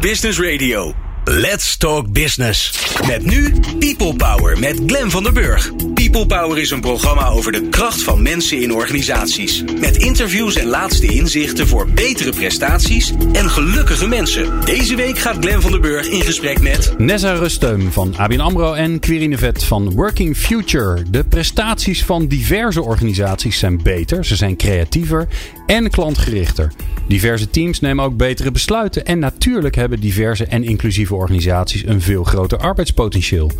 Business Radio. Let's Talk Business. Met nu People Power met Glen van der Burg. People Power is een programma over de kracht van mensen in organisaties. Met interviews en laatste inzichten voor betere prestaties en gelukkige mensen. Deze week gaat Glen van der Burg in gesprek met... Nessa Rusteum van ABN AMRO en Quirine Vet van Working Future. De prestaties van diverse organisaties zijn beter, ze zijn creatiever en klantgerichter. Diverse teams nemen ook betere besluiten en natuurlijk hebben diverse en inclusieve organisaties een veel groter arbeidspotentieel.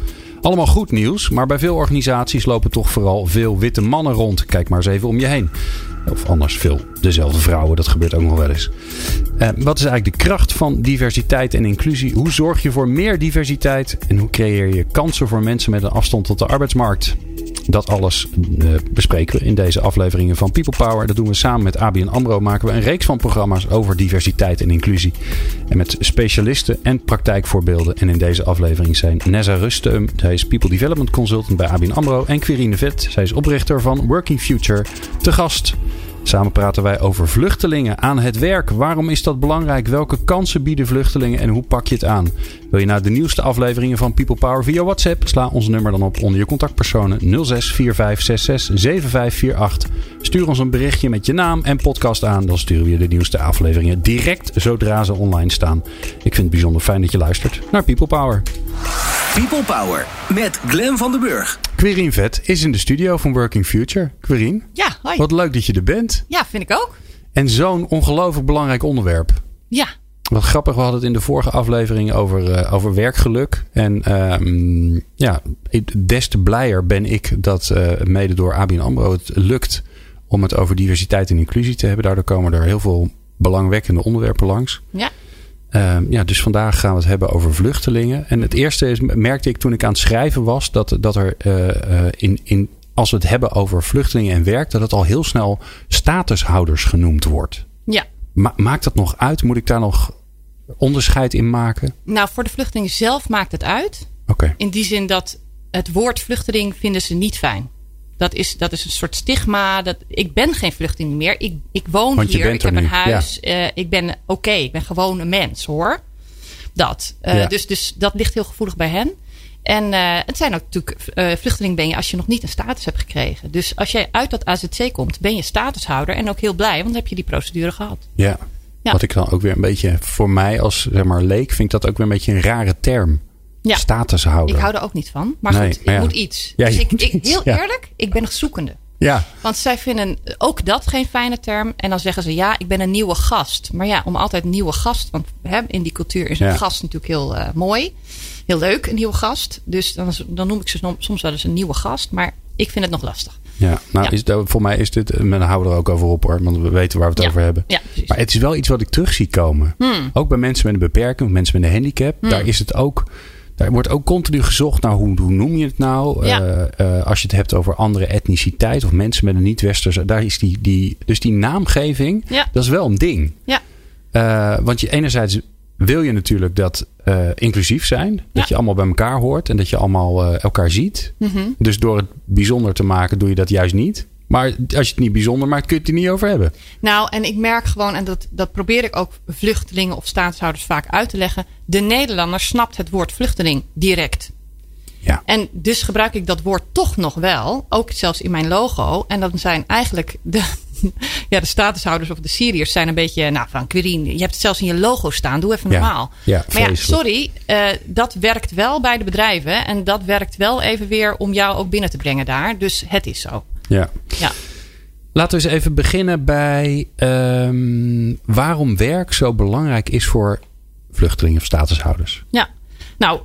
Allemaal goed nieuws, maar bij veel organisaties lopen toch vooral veel witte mannen rond. Kijk maar eens even om je heen. Of anders veel dezelfde vrouwen, dat gebeurt ook nog wel eens. Eh, wat is eigenlijk de kracht van diversiteit en inclusie? Hoe zorg je voor meer diversiteit? En hoe creëer je kansen voor mensen met een afstand tot de arbeidsmarkt? Dat alles uh, bespreken we in deze afleveringen van People Power. Dat doen we samen met ABN AMRO. Maken we een reeks van programma's over diversiteit en inclusie. En met specialisten en praktijkvoorbeelden. En in deze aflevering zijn Nessa Rustem. Zij is People Development Consultant bij ABN AMRO. En Quirine Vet. Zij is oprichter van Working Future. Te gast Samen praten wij over vluchtelingen aan het werk. Waarom is dat belangrijk? Welke kansen bieden vluchtelingen en hoe pak je het aan? Wil je naar de nieuwste afleveringen van People Power via WhatsApp? Sla ons nummer dan op onder je contactpersonen 0645667548. Stuur ons een berichtje met je naam en podcast aan. Dan sturen we je de nieuwste afleveringen direct zodra ze online staan. Ik vind het bijzonder fijn dat je luistert naar People Power. People Power met Glen van den Burg. Quirine Vet is in de studio van Working Future. Quirine, Ja, hoi. wat leuk dat je er bent. Ja, vind ik ook. En zo'n ongelooflijk belangrijk onderwerp. Ja, Wat grappig, we hadden het in de vorige aflevering over, eh, over werkgeluk. En ehm, ja, des te blijer ben ik dat eh, mede door ABN AMRO het lukt om het over diversiteit en inclusie te hebben. Daardoor komen er heel veel belangwekkende onderwerpen langs. ja. Ehm, ja, dus vandaag gaan we het hebben over vluchtelingen. En het eerste is, merkte ik toen ik aan het schrijven was, dat, dat er eh, eh, in, in, als we het hebben over vluchtelingen en werk, dat het al heel snel statushouders genoemd wordt. ja. Ma- maakt dat nog uit? Moet ik daar nog onderscheid in maken? Nou, voor de vluchteling zelf maakt het uit. Oké. In die zin dat het woord vluchteling vinden ze niet fijn. Dat is, dat is een soort stigma. Dat, ik ben geen vluchteling meer. Ik, ik woon hier. Ik heb een huis. eh, ik ben oké. ik ben gewoon een mens hoor. Dat. Eh, Ja. dus, dus dat ligt heel gevoelig bij hen. En eh, het zijn ook natuurlijk, vluchteling ben je als je nog niet een status hebt gekregen. Dus als jij uit dat AZC komt, ben je statushouder. En ook heel blij, want dan heb je die procedure gehad. Ja. Ja. Wat ik dan ook weer een beetje, voor mij als zeg maar leek, vind ik dat ook weer een beetje een rare term. Ja. Statushouder. Ik hou er ook niet van. Maar Nee, goed, ik ja. moet iets. Ja, dus ik, moet ik, iets, heel eerlijk, ik ben een zoekende. Ja. Want zij vinden ook dat geen fijne term. En dan zeggen ze, ja, ik ben een nieuwe gast. Maar ja, om altijd nieuwe gast. Want hè, in die cultuur is een gast natuurlijk heel eh, mooi. Heel leuk, een nieuwe gast. Dus dan, dan noem ik ze som- soms wel eens een nieuwe gast. Maar ik vind het nog lastig. Ja, nou Ja. Is, dat- voor mij is dit, en dan houden er ook over op hoor, want we weten waar we het Ja. over hebben. Ja. Maar het is wel iets wat ik terug zie komen. Hmm. Ook bij mensen met een beperking, mensen met een handicap. Daar is het ook. Daar wordt ook continu gezocht naar hoe, hoe noem je het nou? Ja. Eh, eh, als je het hebt over andere etniciteit of mensen met een niet-westerse. Daar is die, die, dus die naamgeving, Ja. dat is wel een ding. Ja. Eh, want je enerzijds wil je natuurlijk dat inclusief zijn. Dat je allemaal bij elkaar hoort en dat je allemaal elkaar ziet. Mhm. Dus door het bijzonder te maken doe je dat juist niet. Maar als je het niet bijzonder maakt, kun je het er niet over hebben. Nou, en ik merk gewoon, en dat, dat probeer ik ook vluchtelingen of staatshouders vaak uit te leggen. De Nederlander snapt het woord vluchteling direct. Ja. En dus gebruik ik dat woord toch nog wel, ook zelfs in mijn logo. En dan zijn eigenlijk de, ja, de statushouders of de Syriërs zijn een beetje, nou van Quirine, je hebt het zelfs in je logo staan, doe even normaal. Ja, maar ja, sorry, eh, dat werkt wel bij de bedrijven en dat werkt wel even weer om jou ook binnen te brengen daar. Dus het is zo. Ja. Ja. Laten we eens even beginnen bij ehm, waarom werk zo belangrijk is voor vluchtelingen of statushouders. Ja, nou,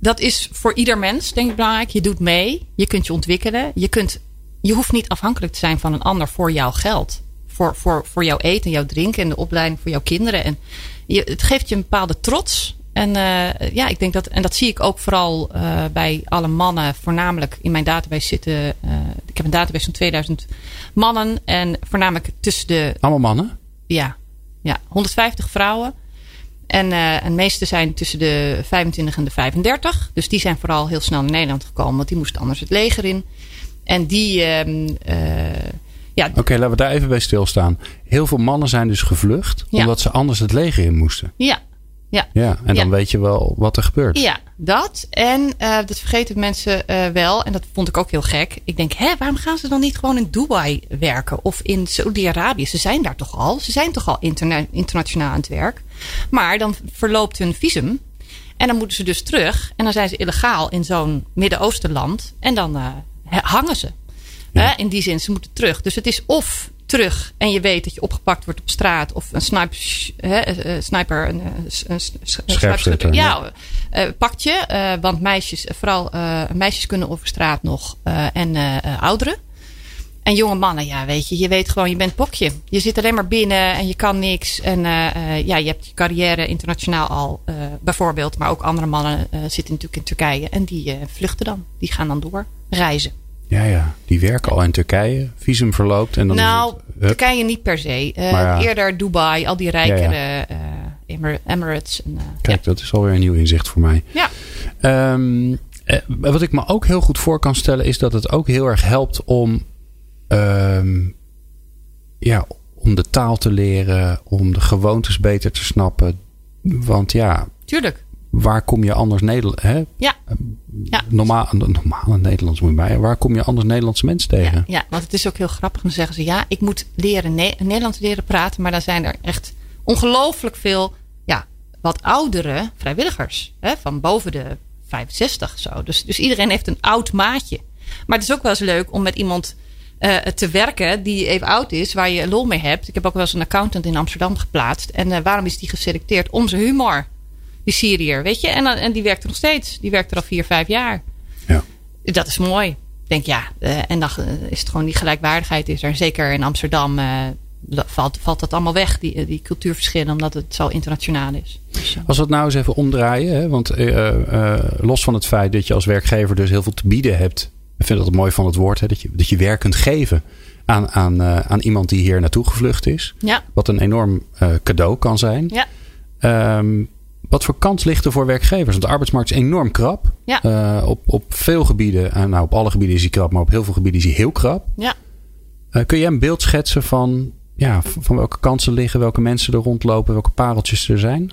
dat is voor ieder mens denk ik belangrijk. Je doet mee, je kunt je ontwikkelen. Je, kunt, je hoeft niet afhankelijk te zijn van een ander voor jouw geld. Voor, voor, voor jouw eten, jouw drinken en de opleiding voor jouw kinderen. En je, het geeft je een bepaalde trots. En eh, ja, ik denk dat, en dat zie ik ook vooral eh, bij alle mannen, voornamelijk in mijn database zitten. eh, ik heb een database van 2000 mannen en voornamelijk tussen de Allemaal mannen? ja, ja 150 vrouwen. En eh de meeste zijn tussen de 25 en de 35. Dus die zijn vooral heel snel naar Nederland gekomen. Want die moesten anders het leger in. En die, ehm, eh, ja, Oké, laten we daar even bij stilstaan. Heel veel mannen zijn dus gevlucht Ja. omdat ze anders het leger in moesten. ja, Ja. Ja, en dan Ja. weet je wel wat er gebeurt. Ja, dat. En eh, dat vergeten mensen eh, wel. En dat vond ik ook heel gek. Ik denk, hè, waarom gaan ze dan niet gewoon in Dubai werken? Of in Saudi-Arabië? Ze zijn daar toch al? Ze zijn toch al interna- internationaal aan het werk? Maar dan verloopt hun visum. En dan moeten ze dus terug. En dan zijn ze illegaal in zo'n Midden-Oostenland. En dan eh, hangen ze. Ja. In die zin, ze moeten terug. Dus het is of terug en je weet dat je opgepakt wordt op straat. Of een sniper, hè, eh, eh, sniper een, eh, een, Ja, pakt je. want meisjes, vooral meisjes kunnen over straat nog. en ouderen. En jonge mannen, ja, weet je, je weet gewoon, je bent pokje. Je zit alleen maar binnen en je kan niks. En ja, je hebt je carrière internationaal al, bijvoorbeeld. Maar ook andere mannen zitten natuurlijk in Turkije. En die vluchten dan. Die gaan dan door reizen. Ja, ja. Die werken al in Turkije. Visum verloopt. En dan nou, het. Turkije niet per se. Eh, ja. Eerder Dubai, al die rijkere Ja, eh, Emir- Emirates. En, eh, Kijk, dat is alweer een nieuw inzicht voor mij. ja. Ehm, eh, wat ik me ook heel goed voor kan stellen, is dat het ook heel erg helpt om, ehm, ja, om de taal te leren, om de gewoontes beter te snappen. Want ja, tuurlijk. Waar kom je anders Nederland? Hè? Ja. Ja. Normaal, normale Nederlands moet je bij. Waar kom je anders Nederlandse mensen tegen? Ja, ja, want het is ook heel grappig. Dan zeggen ze ja, ik moet leren Ne- Nederlands leren praten. Maar dan zijn er echt ongelooflijk veel ja, wat oudere vrijwilligers. Hè, van boven de 65 zo. Dus, dus iedereen heeft een oud maatje. Maar het is ook wel eens leuk om met iemand eh, te werken die even oud is, waar je lol mee hebt. Ik heb ook wel eens een accountant in Amsterdam geplaatst. En eh, waarom is die geselecteerd? Om zijn humor. Die Syriër, weet je? En, en die werkt er nog steeds. Die werkt er al vier, vijf jaar. Ja. Dat is mooi. Ik denk ja, eh, en dan is het gewoon die gelijkwaardigheid is er. Zeker in Amsterdam eh, valt, valt dat allemaal weg, die, eh, die cultuurverschillen, omdat het zo internationaal is. Dus, Als we het nou eens even omdraaien, hè, want los van het feit dat je als werkgever dus heel veel te bieden hebt. Ik vind dat het mooi van het woord, hè, dat, je, dat je werk kunt geven aan, aan, aan iemand die hier naartoe gevlucht is. ja, Wat een enorm cadeau kan zijn. ja, Ehm, wat voor kans ligt er voor werkgevers? Want de arbeidsmarkt is enorm krap. Ja. Eh, op, op veel gebieden, en nou op alle gebieden is hij krap, maar op heel veel gebieden is hij heel krap. ja. Eh, kun jij een beeld schetsen van, ja, van welke kansen liggen, welke mensen er rondlopen, welke pareltjes er zijn?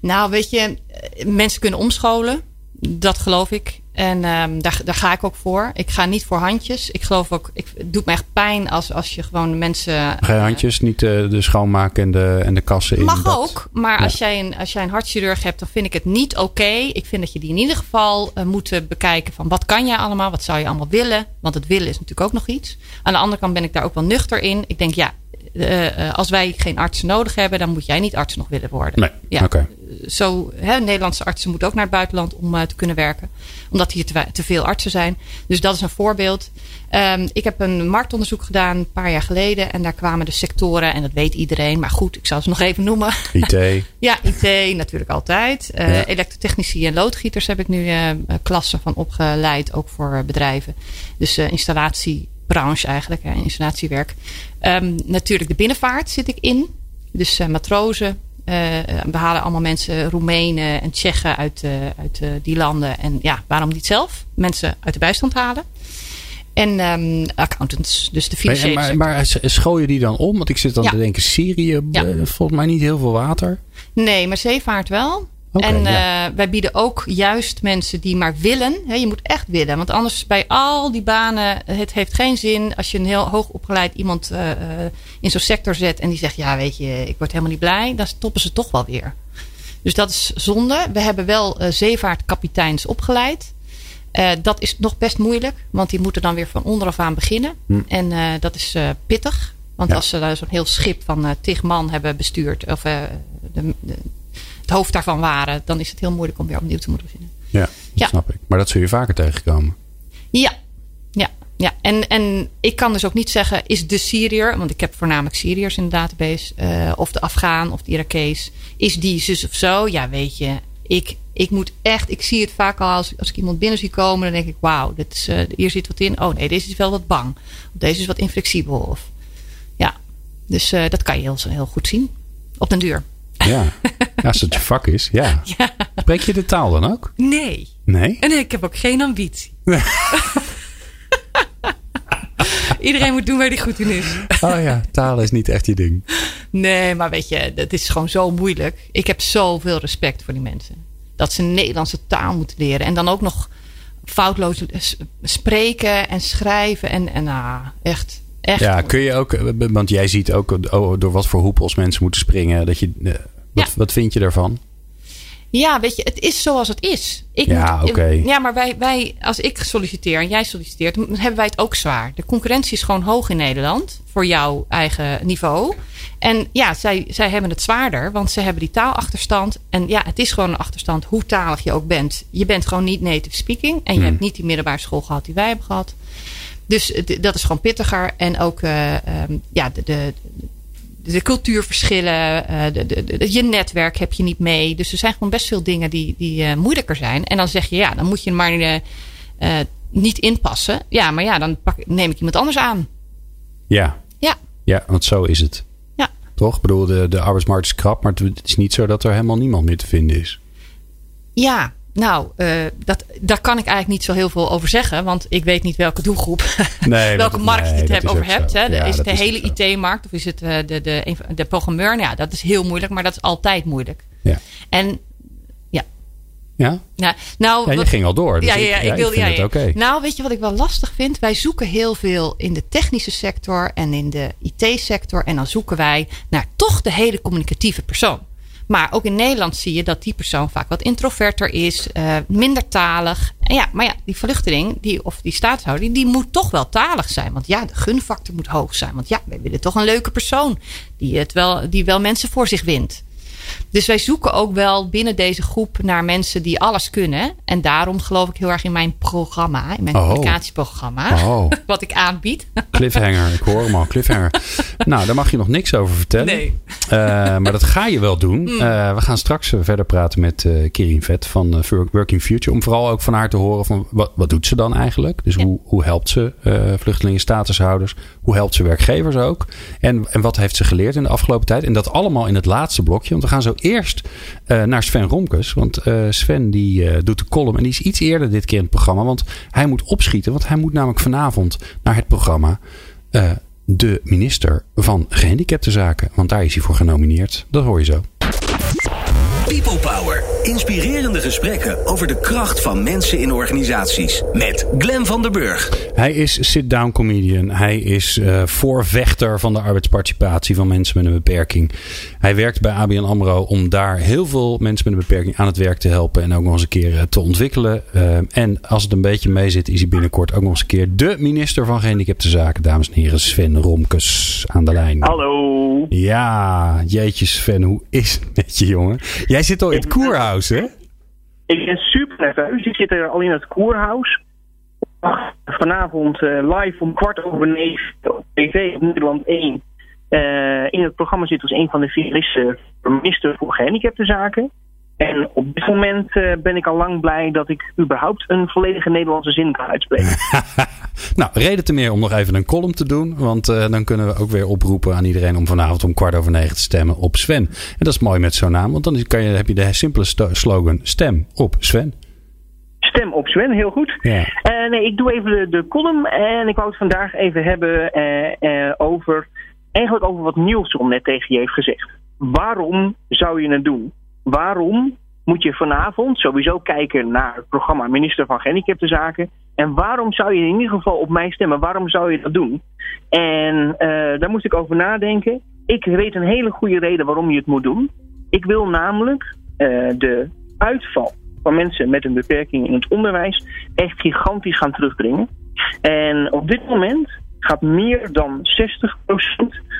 Nou, weet je, eh, mensen kunnen omscholen. Dat geloof ik. En ehm, daar, daar ga ik ook voor. Ik ga niet voor handjes. Ik geloof ook, ik, het doet me echt pijn als, als je gewoon mensen. Geen eh, handjes, niet eh, de schoonmaken en de, en de kassen in. Mag dat- ook, maar Ja. als, jij een, als jij een hartchirurg hebt, dan vind ik het niet oké. Ik vind dat je die in ieder geval eh, moet bekijken van wat kan jij allemaal, wat zou je allemaal willen. Want het willen is natuurlijk ook nog iets. Aan de andere kant ben ik daar ook wel nuchter in. Ik denk ja, eh, eh, als wij geen artsen nodig hebben, dan moet jij niet arts nog willen worden. Nee, Ja. Zo, hè, Nederlandse artsen moeten ook naar het buitenland om eh, te kunnen werken. Omdat hier te, veel artsen zijn. Dus dat is een voorbeeld. Ehm, ik heb een marktonderzoek gedaan een paar jaar geleden. En daar kwamen de sectoren, en dat weet iedereen. Maar goed, ik zal ze nog even noemen. IT. Ja, IT natuurlijk altijd. Ja. Elektrotechnici en loodgieters heb ik nu klassen van opgeleid, ook voor bedrijven. Dus eh, installatiebranche eigenlijk, hè, installatiewerk. Ehm, natuurlijk de binnenvaart zit ik in. Dus eh, matrozen. eh, we halen allemaal mensen, Roemenen en Tsjechen uit, eh, uit die landen. En ja, waarom niet zelf? Mensen uit de bijstand halen. En ehm, accountants, dus de financiële maar, maar school je die dan om? Want ik zit dan Ja. te denken, Syrië, Ja. volgens mij niet heel veel water. Nee, maar zeevaart wel. En ja. eh, wij bieden ook juist mensen die maar willen. Hè, je moet echt willen. Want anders bij al die banen, het heeft geen zin als je een heel hoog opgeleid iemand eh, eh, in zo'n sector zet. En die zegt, ja weet je, ik word helemaal niet blij. Dan stoppen ze toch wel weer. Dus dat is zonde. We hebben wel eh, zeevaartkapiteins opgeleid. Dat is nog best moeilijk. Want die moeten dan weer van onderaf aan beginnen. Hm. En dat is pittig. Want Ja. als ze daar zo'n heel schip van tig man hebben bestuurd. Of de, de- het hoofd daarvan waren. Dan is het heel moeilijk om weer opnieuw te moeten beginnen. Ja, dat Ja. snap ik. Maar dat zul je vaker tegenkomen. Ja, ja, ja. En, en ik kan dus ook niet zeggen, is de Syriër, want ik heb voornamelijk Syriërs in de database, eh, of de Afghaan of de Irakees, is die zus of zo? Ja, weet je, ik, ik moet echt, ik zie het vaak al als, als ik iemand binnen zie komen, dan denk ik, wauw, dit is, eh, hier zit wat in. Oh nee, deze is wel wat bang. Of deze is wat inflexibel. Of, ja, dus eh, dat kan je heel, heel goed zien. Op den duur. Ja, ja als het je vak is, ja. Ja. Spreek je de taal dan ook? Nee. Nee? En ik heb ook geen ambitie. Iedereen moet doen waar hij goed in is. Oh ja, taal is niet echt je ding. Nee, maar weet je, het is gewoon zo moeilijk. Ik heb zoveel respect voor die mensen. Dat ze Nederlandse taal moeten leren. En dan ook nog foutloos spreken en schrijven. En, en ah, echt, echt. Ja, kun je ook, want jij ziet ook oh, door wat voor hoepels mensen moeten springen. Dat je, eh, wat, wat vind je daarvan? Ja, weet je, het is zoals het is. Ik ja, oké. Ja, maar wij, wij, als ik solliciteer en jij solliciteert, dan hebben wij het ook zwaar. De concurrentie is gewoon hoog in Nederland voor jouw eigen niveau. En ja, zij, zij hebben het zwaarder, want ze hebben die taalachterstand. En ja, het is gewoon een achterstand, hoe talig je ook bent. Je bent gewoon niet native speaking. En je hmm. hebt niet die middelbare school gehad die wij hebben gehad. Dus dat is gewoon pittiger. En ook uh, ja, de, de, de cultuurverschillen, uh, de, de, je netwerk heb je niet mee. Dus er zijn gewoon best veel dingen die, die uh, moeilijker zijn. En dan zeg je, ja, dan moet je maar uh, niet inpassen. Ja, maar ja, dan pak, neem ik iemand anders aan. Ja. Ja. Ja, want zo is het. Ja. Toch? Ik bedoel, de, de arbeidsmarkt is krap, maar het is niet zo dat er helemaal niemand meer te vinden is. Ja, nou, uh, dat, daar kan ik eigenlijk niet zo heel veel over zeggen. Want ik weet niet welke doelgroep, nee, welke markt je het nee, over hebt. Hè. is het de hele IT-markt of is het uh, de, de, de programmeur? Nou, ja, dat is heel moeilijk, maar dat is altijd moeilijk. Ja. En ja. Ja? Nou, ja, je ging al door. Dus ja, ja, ik, wil, ja. Nou, weet je wat ik wel lastig vind? Wij zoeken heel veel in de technische sector en in de IT-sector. En dan zoeken wij naar toch de hele communicatieve persoon. Maar ook in Nederland zie je dat die persoon vaak wat introverter is, uh, minder talig. Ja, maar ja, die vluchteling die, of die staatshouder, die, die moet toch wel talig zijn. Want ja, de gunfactor moet hoog zijn. Want ja, wij willen toch een leuke persoon die, het wel, die wel mensen voor zich wint. Dus wij zoeken ook wel binnen deze groep naar mensen die alles kunnen. En daarom geloof ik heel erg in mijn programma, in mijn oh. communicatieprogramma, oh. wat ik aanbied. Cliffhanger, ik hoor hem al, cliffhanger. nou, daar mag je nog niks over vertellen. Nee. Uh, maar dat ga je wel doen. Mm. Uh, we gaan straks verder praten met uh, Kirin Vet van Working Future. Om vooral ook van haar te horen van wat, wat doet ze dan eigenlijk? Dus ja. hoe, hoe helpt ze vluchtelingen statushouders? Hoe helpt ze werkgevers ook? En, en wat heeft ze geleerd in de afgelopen tijd? En dat allemaal in het laatste blokje. Want we gaan zo eerst uh, naar Sven Romkes. Want uh, Sven die uh, doet de column en die is iets eerder dit keer in het programma. Want hij moet opschieten. Want hij moet namelijk vanavond naar het programma De Minister van Gehandicaptenzaken. Want daar is hij voor genomineerd. Dat hoor je zo. People Power. Inspirerende gesprekken over de kracht van mensen in organisaties. Met Glen van der Burg. Hij is sit-down comedian. Hij is uh, voorvechter van de arbeidsparticipatie van mensen met een beperking. Hij werkt bij ABN AMRO om daar heel veel mensen met een beperking aan het werk te helpen. En ook nog eens een keer eh, te ontwikkelen. Uh, en als het een beetje mee zit, is hij binnenkort ook nog eens een keer de minister van Gehandicaptenzaken. Dames en heren, Sven Romkes aan de lijn. Hallo. Ja, jeetje Sven, hoe is het met je jongen? Jij zit al in het koerhuis, hè? Ik ben super nerveus. Ik zit er al in het koerhuis. Vanavond uh, live om kwart over negen op tv op Nederland 1. Uh, in het programma zit als een van de finalisten minister voor gehandicaptenzaken. En op dit moment uh, ben ik al lang blij dat ik überhaupt een volledige Nederlandse zin kan uitspreken. nou, reden te meer om nog even een column te doen. Want uh, dan kunnen we ook weer oproepen aan iedereen om vanavond om kwart over negen te stemmen op Sven. En dat is mooi met zo'n naam, want dan kan je, heb je de simpele slogan stem op Sven. Stem op Sven, heel goed. Ja. Uh, nee, ik doe even de, de column en ik wou het vandaag even hebben over, eigenlijk over wat Nielsen net tegen je heeft gezegd. Waarom zou je het doen? Waarom moet je vanavond sowieso kijken naar het programma Minister van Gehandicaptenzaken. En waarom zou je in ieder geval op mij stemmen? Waarom zou je dat doen? En uh, daar moest ik over nadenken. Ik weet een hele goede reden waarom je het moet doen. Ik wil namelijk uh, de uitval van mensen met een beperking in het onderwijs echt gigantisch gaan terugbrengen. En op dit moment gaat meer dan 60%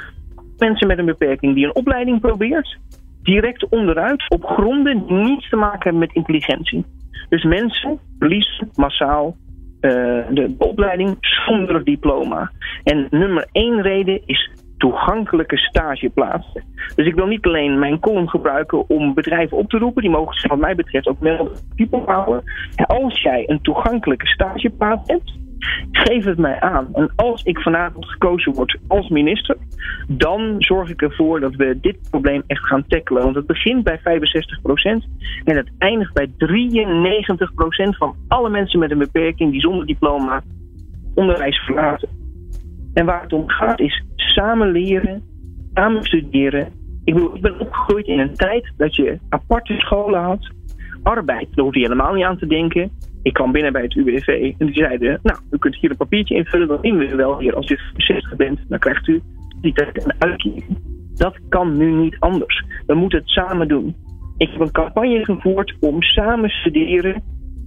mensen met een beperking die een opleiding probeert, direct onderuit op gronden die niets te maken hebben met intelligentie. Dus mensen verliezen massaal uh, de opleiding zonder diploma. En nummer één reden is toegankelijke stageplaatsen. Dus ik wil niet alleen mijn column gebruiken om bedrijven op te roepen. Die mogen zich wat mij betreft ook melden people power. Als jij een toegankelijke stageplaats hebt, Geef het mij aan. En als ik vanavond gekozen word als minister, dan zorg ik ervoor dat we dit probleem echt gaan tackelen. Want het begint bij 65% en het eindigt bij 93% van alle mensen met een beperking die zonder diploma onderwijs verlaten. En waar het om gaat is samen leren samen studeren. Ik bedoel, ik ben opgegroeid in een tijd dat je aparte scholen had. Arbeid, daar hoefde je helemaal niet aan te denken. Ik kwam binnen bij het UWV en die zeiden... nou, u kunt hier een papiertje invullen, dan zien we wel hier. Als u 60 bent, dan krijgt u die tijd een uitkering. Dat kan nu niet anders. We moeten het samen doen. Ik heb een campagne gevoerd om samen studeren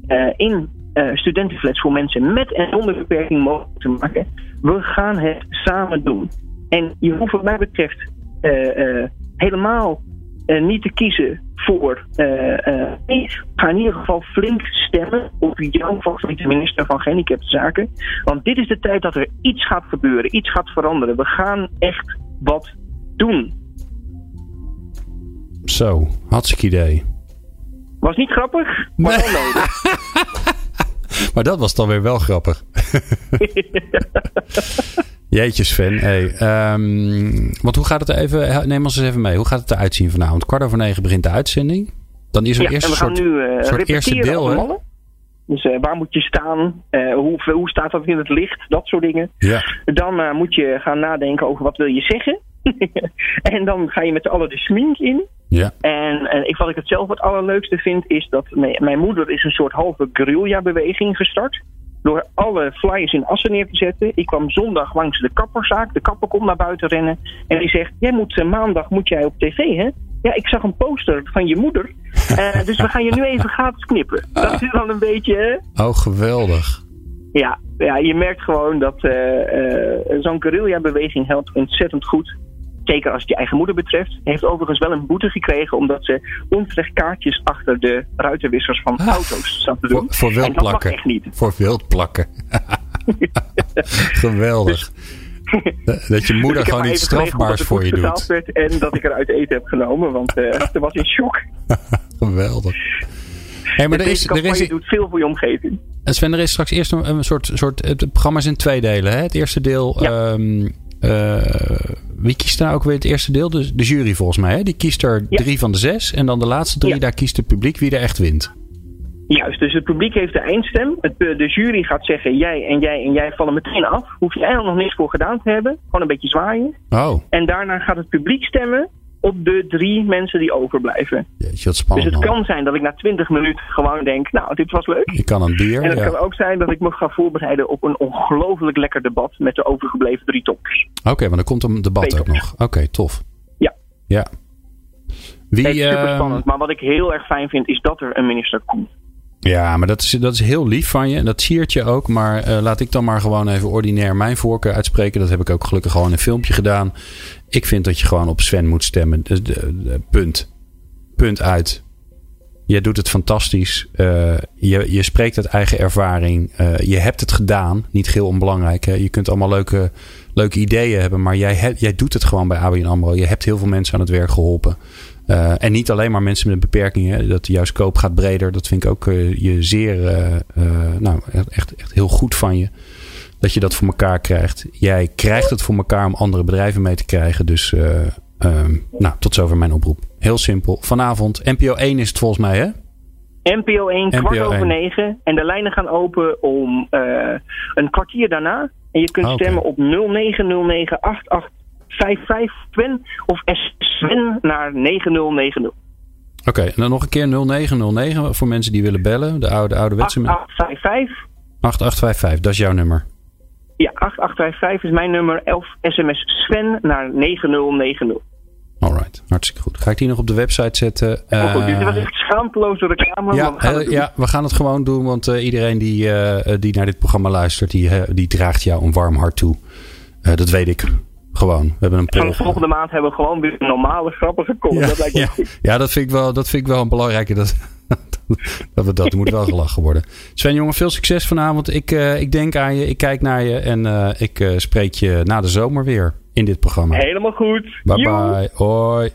uh, in uh, studentenflats voor mensen met en zonder beperking mogelijk te maken. We gaan het samen doen. En je hoeft wat mij betreft uh, helemaal niet te kiezen voor. nee, ga in ieder geval flink stemmen op jouw favoriete minister van Gehandicapte Zaken. Want dit is de tijd dat er iets gaat gebeuren, iets gaat veranderen. We gaan echt wat doen. Zo, hartstikke idee. Was niet grappig, maar wel nodig. maar dat was dan weer wel grappig. Jeetje Sven. Hey, um, want hoe gaat het even, neem ons eens even mee. Hoe gaat het eruit zien vanavond? Kwart over negen begint de uitzending. Dan is er ja, eerst een soort, nu, uh, soort eerste deel, hè? Dus uh, waar moet je staan? Uh, hoe, hoe staat dat in het licht? Dat soort dingen. Ja. Dan moet je gaan nadenken over wat wil je zeggen. en dan ga je met z'n allen de smink in. Ja. En, en ik, wat ik het zelf het allerleukste vind, is dat mijn, mijn moeder is een soort halve guerrilla-beweging gestart. Door alle flyers in Assen neer te zetten. Ik kwam zondag langs de kapperzaak. De kapper komt naar buiten rennen. En die zegt, jij moet, maandag moet jij op tv, hè? Ja, ik zag een poster van je moeder. Uh, dus we gaan je nu even gratis knippen. Dat is dan een beetje... Oh, geweldig. Ja, ja, je merkt gewoon dat uh, uh, zo'n guerrilla-beweging helpt ontzettend goed. Zeker als het je eigen moeder betreft. Heeft overigens wel een boete gekregen omdat ze onterecht kaartjes achter de ruitenwissers van ah, auto's zat te doen. Voor, voor wild plakken. echt niet. Voor wild plakken. Geweldig. Dus, dat je moeder dus gewoon iets strafbaars voor je doet. Werd en dat ik er uit eten heb genomen, want uh, ze was in shock. Geweldig. Hey, maar er is, er is, doet veel voor je omgeving. Sven, er is straks eerst een, een soort, soort. Het programma is in twee delen. Hè? Het eerste deel. Ja. Um, uh, wie kiest daar ook weer het eerste deel? De, de jury volgens mij. Hè? Die kiest er Ja. drie van de zes. En dan de laatste drie, Ja. daar kiest het publiek wie er echt wint. Juist, dus het publiek heeft de eindstem. Het, eh, de jury gaat zeggen: jij en jij en jij vallen meteen af. Hoef je eigenlijk nog niks voor gedaan te hebben. Gewoon een beetje zwaaien. Oh, En daarna gaat het publiek stemmen op de drie mensen die overblijven. jeetje, wat Dus spannend. het kan zijn dat ik na twintig minuten gewoon denk: nou, dit was leuk. Je kan een dier. En het ja. kan ook zijn dat ik me ga voorbereiden op een ongelooflijk lekker debat met de overgebleven drie toppers. Oké, maar dan komt een debat Twee ook nog. Oké, tof. Ja. Ja. Wie, Het is super ehm, spannend. Maar wat ik heel erg fijn vind, is dat er een minister komt. Ja, maar dat is, dat is heel lief van je. En dat siert je ook. Maar eh, laat ik dan maar gewoon even ordinair mijn voorkeur uitspreken. Dat heb ik ook gelukkig gewoon in een filmpje gedaan. Ik vind dat je gewoon op Sven moet stemmen. De- punt. Punt uit. Je doet het fantastisch. Eh, je, je spreekt uit eigen ervaring. Eh, je hebt het gedaan. Niet heel onbelangrijk. Je kunt allemaal leuke, leuke ideeën hebben. Maar jij, jij doet het gewoon bij ABN AMRO. Je hebt heel veel mensen aan het werk geholpen. Eh, en niet alleen maar mensen met beperkingen. Dat jouw scope gaat breder. Dat vind ik ook eh, je zeer, eh, nou, echt, echt heel goed van je. Dat je dat voor elkaar krijgt. Jij krijgt het voor elkaar om andere bedrijven mee te krijgen. Dus, eh, ehm, nou, tot zover mijn oproep. Heel simpel. Vanavond, NPO 1 is het volgens mij, hè? NPO 1, kwart NPO over 1. negen. En de lijnen gaan open om een kwartier daarna. En je kunt Oké. stemmen op 09098855 Sven of Sven naar 9090. Oké, en dan nog een keer 0909 voor mensen die willen bellen. De oude, ouderwetse. 8855. 8855, dat is jouw nummer. Ja, 8855 is mijn nummer. 11 sms Sven naar 9090. Alright, hartstikke goed. Ga ik die nog op de website zetten? Oh, goed, dit Eh, was echt schaamteloze reclame. Ja, we eh, doen. ja, we gaan het gewoon doen, want eh, iedereen die, die naar dit programma luistert, die, die draagt jou een warm hart toe. Dat weet ik. Gewoon. We hebben een Van poll. de volgende maand hebben we gewoon weer een normale, grappige column. Ja, dat lijkt ja. dat vind ik wel, dat vind ik wel een belangrijke. Dat, dat, we dat moet wel gelachen worden. Sven, jongen, veel succes vanavond. Ik, eh, ik denk aan je, ik kijk naar je en eh, ik eh, spreek je na de zomer weer in dit programma. Helemaal goed. Bye Joe. bye. Hoi.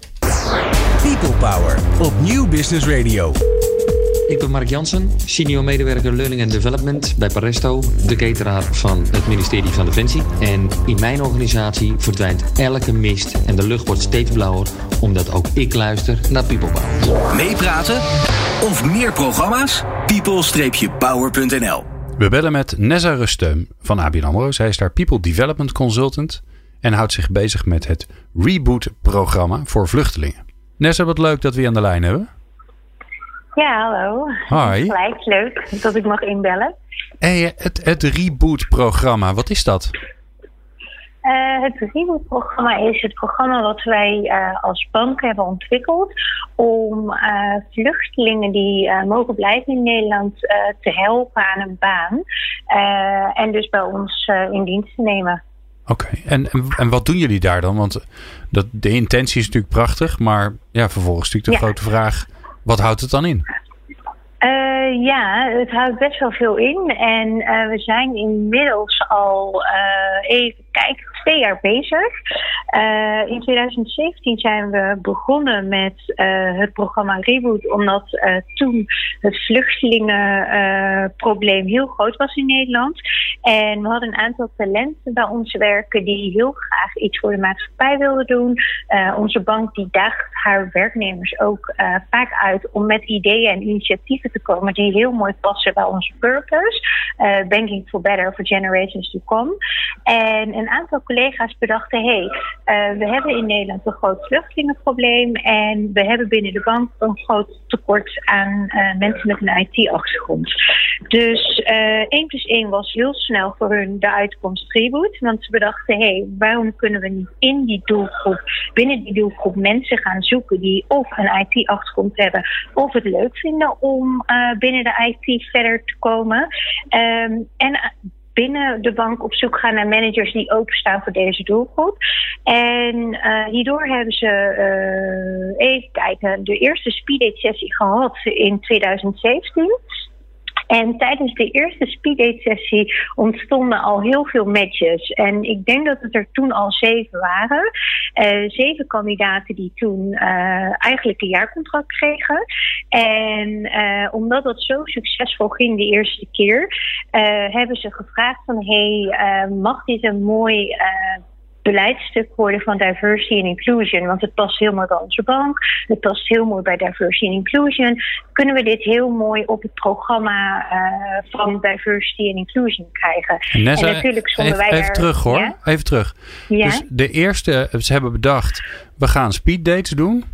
People Power op Nieuw Business Radio. Ik ben Mark Jansen, senior medewerker Learning and Development bij Paresto, de cateraar van het ministerie van Defensie. En in mijn organisatie verdwijnt elke mist en de lucht wordt steeds blauwer, omdat ook ik luister naar People Power. Meepraten of meer programma's? people-power.nl We bellen met Nessa Rustem van ABN AMRO. Zij is daar People Development Consultant. en houdt zich bezig met het Reboot-programma voor vluchtelingen. Nessa, wat leuk dat we je aan de lijn hebben. Ja, hallo. Hoi. Gelijk, leuk dat ik mag inbellen. Hey, het, het Reboot-programma, wat is dat? Uh, het Reboot-programma is het programma wat wij uh, als bank hebben ontwikkeld om uh, vluchtelingen die mogen blijven in Nederland te helpen aan een baan en dus bij ons in dienst te nemen. Oké, okay. en, en, wat doen jullie daar dan? Want dat, de intentie is natuurlijk prachtig, maar ja, vervolgens natuurlijk de ja. grote vraag: wat houdt het dan in? Uh, ja, het houdt best wel veel in. En uh, we zijn inmiddels al uh, even kijken, twee jaar bezig. in 2017 zijn we begonnen met het programma Reboot, omdat toen het vluchtelingenprobleem heel groot was in Nederland. En we hadden een aantal talenten bij ons werken die heel graag iets voor de maatschappij wilden doen. onze bank die daagt haar werknemers ook vaak uit om met ideeën en initiatieven te komen die heel mooi passen bij onze purpose. Banking for better for generations to come. En een aantal collega's bedachten, hé, hey, uh, we hebben in Nederland een groot vluchtelingenprobleem en we hebben binnen de bank een groot tekort aan uh, mensen met een IT-achtergrond. Dus 1 plus 1 was heel snel voor hun de uitkomst reboot, want ze bedachten, hé, hey, waarom kunnen we niet in die doelgroep, binnen die doelgroep mensen gaan zoeken die of een IT-achtergrond hebben of het leuk vinden om uh, binnen de IT verder te komen. Um, en binnen de bank op zoek gaan naar managers die openstaan voor deze doelgroep. En uh, hierdoor hebben ze, uh, even kijken, de eerste speeddate sessie gehad in 2017. En tijdens de eerste speeddate sessie ontstonden al heel veel matches. En ik denk dat het er toen al zeven waren. Uh, zeven kandidaten die toen uh, eigenlijk een jaarcontract kregen. En uh, omdat dat zo succesvol ging de eerste keer, hebben ze gevraagd van hey, mag dit een mooi beleidstuk worden van diversity and inclusion. Want het past heel mooi bij onze bank. Het past heel mooi bij diversity and inclusion. Kunnen we dit heel mooi op het programma uh, van diversity and inclusion krijgen? Nessa, en natuurlijk stonden even, wij even terug hoor. Ja? Even terug. Ja? Dus de eerste, ze hebben bedacht, we gaan speeddates doen.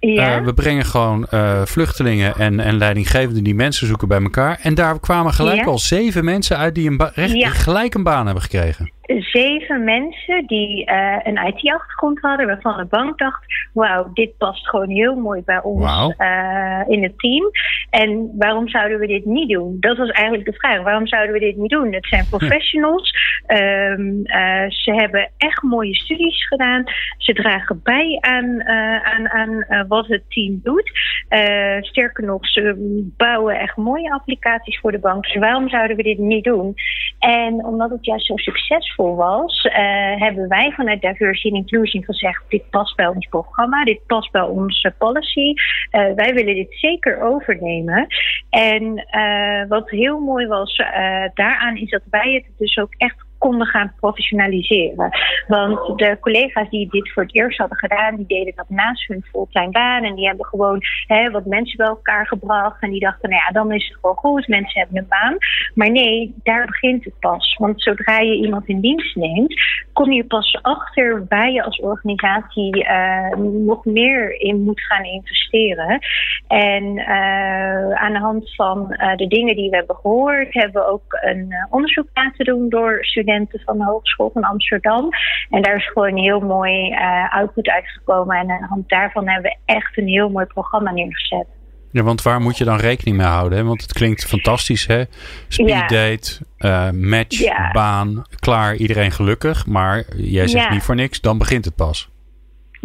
Ja. Uh, we brengen gewoon uh, vluchtelingen en, en leidinggevenden die mensen zoeken bij elkaar. En daar kwamen gelijk al zeven mensen uit die een recht, gelijk een baan hebben gekregen zeven mensen die uh, een IT-achtergrond hadden, waarvan de bank dacht: wauw, dit past gewoon heel mooi bij ons wow. uh, in het team. En waarom zouden we dit niet doen? Dat was eigenlijk de vraag. Waarom zouden we dit niet doen? Het zijn professionals. um, uh, ze hebben echt mooie studies gedaan. Ze dragen bij aan, aan, aan wat het team doet. sterker nog, ze bouwen echt mooie applicaties voor de bank. Dus waarom zouden we dit niet doen? En omdat het juist zo succesvol was, uh, hebben wij vanuit Diversity and Inclusion gezegd: dit past bij ons programma, dit past bij onze policy. Uh, wij willen dit zeker overnemen. En uh, wat heel mooi was daaraan is dat wij het dus ook echt konden gaan professionaliseren. Want de collega's die dit voor het eerst hadden gedaan, die deden dat naast hun fulltime baan. En die hebben gewoon hè, wat mensen bij elkaar gebracht. En die dachten, nou ja, dan is het gewoon goed, mensen hebben een baan. Maar nee, daar begint het pas. Want zodra je iemand in dienst neemt, kom je pas achter waar je als organisatie uh, nog meer in moet gaan investeren. En uh, aan de hand van uh, de dingen die we hebben gehoord, hebben we ook een onderzoek laten doen door studenten van de Hogeschool van Amsterdam. En daar is gewoon een heel mooi uh, output uitgekomen. En aan de hand daarvan hebben we echt een heel mooi programma neergezet. Ja, want waar moet je dan rekening mee houden? Hè? Want het klinkt fantastisch, hè? Speeddate, ja. uh, match, ja. baan, klaar, iedereen gelukkig. Maar jij zegt ja. niet voor niks, dan begint het pas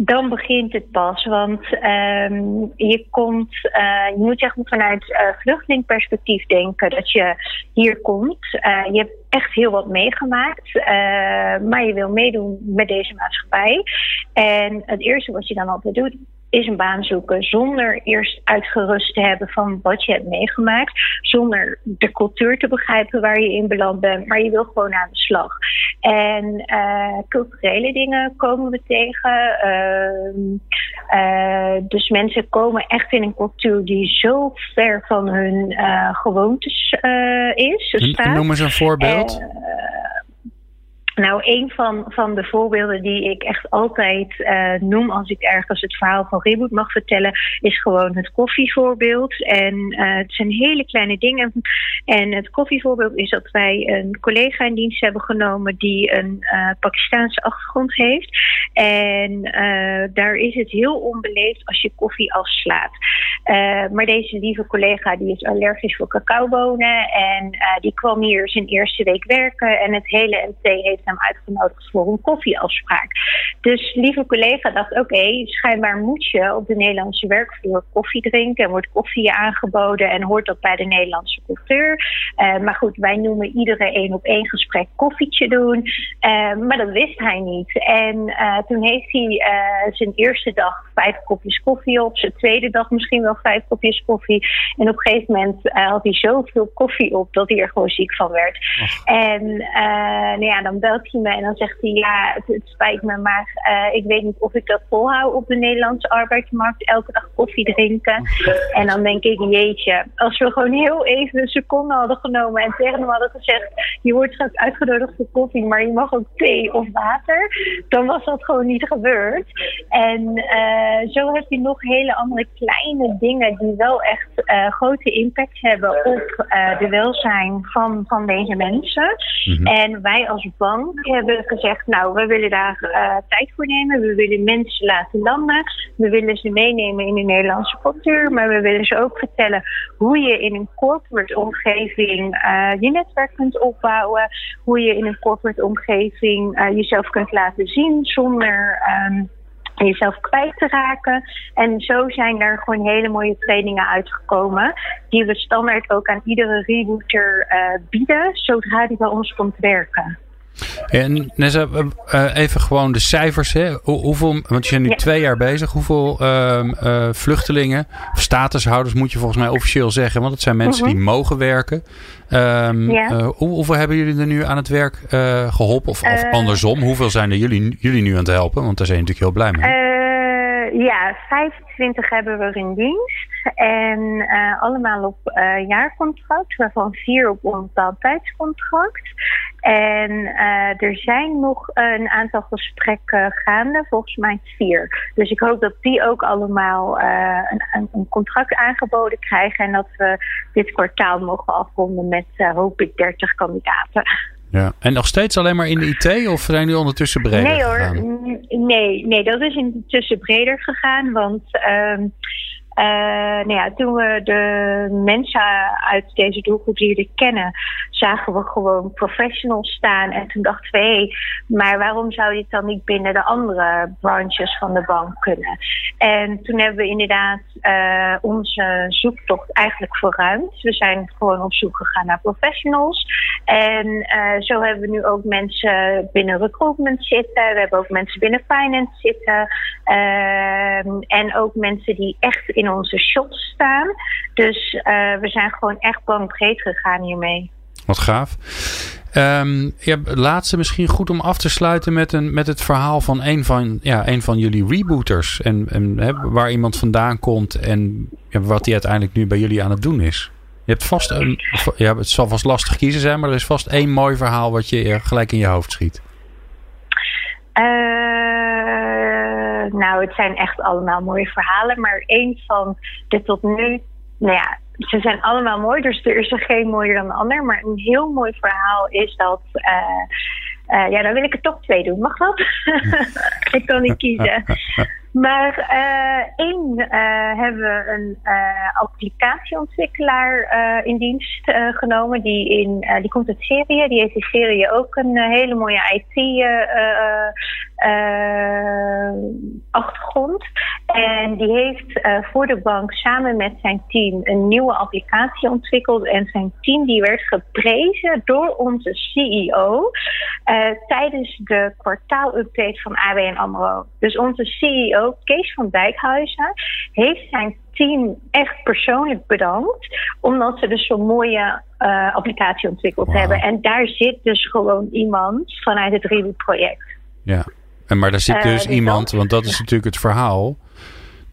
dan begint het pas. Want um, je komt, uh, je moet echt vanuit uh, vluchtelingperspectief denken dat je hier komt. Uh, je hebt echt heel wat meegemaakt, maar je wil meedoen met deze maatschappij. En het eerste wat je dan altijd doet, is een baan zoeken zonder eerst uitgerust te hebben van wat je hebt meegemaakt. Zonder de cultuur te begrijpen waar je in beland bent. Maar je wil gewoon aan de slag. En uh, culturele dingen komen we tegen. Uh, uh, dus mensen komen echt in een cultuur die zo ver van hun gewoontes is. Dus noem eens een voorbeeld Nou, een van, van de voorbeelden die ik echt altijd uh, noem als ik ergens het verhaal van Reboot mag vertellen, is gewoon het koffievoorbeeld. En uh, het zijn hele kleine dingen. En het koffievoorbeeld is dat wij een collega in dienst hebben genomen die een uh, Pakistaanse achtergrond heeft. En daar is het heel onbeleefd als je koffie afslaat. maar deze lieve collega die is allergisch voor cacaobonen en die kwam hier zijn eerste week werken en het hele MT heeft hem uitgenodigd voor een koffieafspraak. Dus lieve collega dacht, oké, schijnbaar moet je op de Nederlandse werkvloer koffie drinken en wordt koffie aangeboden en hoort dat bij de Nederlandse cultuur. Uh, maar goed, wij noemen iedere één op één gesprek koffietje doen. Uh, maar dat wist hij niet. En uh, toen heeft hij zijn eerste dag vijf kopjes koffie op, zijn tweede dag misschien wel vijf kopjes koffie. En op een gegeven moment had hij zoveel koffie op dat hij er gewoon ziek van werd. En nou ja, dan belt hij me en dan zegt hij: Ja, het, het spijt me, maar uh, ik weet niet of ik dat volhoud op de Nederlandse arbeidsmarkt. Elke dag koffie drinken. En dan denk ik: Jeetje, als we gewoon heel even een seconde hadden genomen en tegen hem hadden gezegd: Je wordt straks uitgenodigd voor koffie, maar je mag ook thee of water. Dan was dat gewoon niet gebeurd. En uh, zo heb je nog hele andere kleine dingen die wel echt uh, grote impact hebben op de welzijn van, van deze mensen. Mm -hmm. En wij als bank hebben gezegd, nou, we willen daar uh, tijd voor nemen. We willen mensen laten landen. We willen ze meenemen in de Nederlandse cultuur. Maar we willen ze ook vertellen hoe je in een corporate omgeving uh, je netwerk kunt opbouwen. Hoe je in een corporate omgeving uh, jezelf kunt laten zien zonder... Um, jezelf kwijt te raken. En zo zijn er gewoon hele mooie trainingen uitgekomen. Die we standaard ook aan iedere rebooter uh, bieden. Zodra die bij ons komt werken. En Nessa, uh, even gewoon de cijfers. Hè? hoeveel, want je bent nu ja. twee jaar bezig. Hoeveel uh, uh, vluchtelingen of statushouders moet je volgens mij officieel zeggen? Want het zijn mensen -huh. die mogen werken. Um, ja. hoe, hoeveel hebben jullie er nu aan het werk geholpen? Of, of andersom, hoeveel zijn er jullie, jullie nu aan het helpen? Want daar zijn je natuurlijk heel blij mee. Ja, 25 hebben we in dienst. En uh, allemaal op uh, jaarcontract, waarvan vier op onbepaald tijdscontract. En er zijn nog een aantal gesprekken gaande, volgens mij vier. Dus ik hoop dat die ook allemaal een, een, contract aangeboden krijgen. En dat we dit kwartaal mogen afronden met, hoop ik, 30 kandidaten. Ja. En nog steeds alleen maar in de IT of zijn die ondertussen breder nee, hoor. gegaan? Nee, nee, dat is intussen breder gegaan. Want uh, uh, nou ja, toen we de mensen uit deze doelgroep leren kennen, zagen we gewoon professionals staan. En toen dachten we, hé, hey, maar waarom zou dit dan niet binnen de andere branches van de bank kunnen? En toen hebben we inderdaad uh, onze zoektocht eigenlijk verruimd. We zijn gewoon op zoek gegaan naar professionals. En uh, zo hebben we nu ook mensen binnen recruitment zitten. We hebben ook mensen binnen finance zitten. en ook mensen die echt in onze shops staan. Dus uh, we zijn gewoon echt bankbreed gegaan hiermee. Wat gaaf. Um, laatste misschien goed om af te sluiten met, een, met het verhaal van een van, ja, een van jullie rebooters. En, en waar iemand vandaan komt en ja, wat hij uiteindelijk nu bij jullie aan het doen is. Je hebt vast een, ja, het zal vast lastig kiezen zijn, maar er is vast één mooi verhaal wat je gelijk in je hoofd schiet. Uh, nou, het zijn echt allemaal mooie verhalen. Maar één van de tot nu, nou ja, ze zijn allemaal mooi. Dus er is er geen mooier dan de ander. Maar een heel mooi verhaal is dat. Uh, uh, ja, dan wil ik er toch twee doen. Mag dat? ik kan niet kiezen. Maar uh, één hebben we een applicatieontwikkelaar in dienst genomen. Die, in, die komt uit Syrië. Die heeft in Syrië ook een hele mooie IT achtergrond. En die heeft voor de bank samen met zijn team een nieuwe applicatie ontwikkeld. En zijn team die werd geprezen door onze CEO tijdens de kwartaalupdate van ABN AMRO. Dus onze CEO Kees van Dijkhuizen, heeft zijn team echt persoonlijk bedankt. Omdat ze dus zo'n mooie uh, applicatie ontwikkeld wow. hebben. En daar zit dus gewoon iemand vanuit het Reboot-project. Ja, en maar daar zit dus, uh, dus iemand, want dat is natuurlijk het verhaal.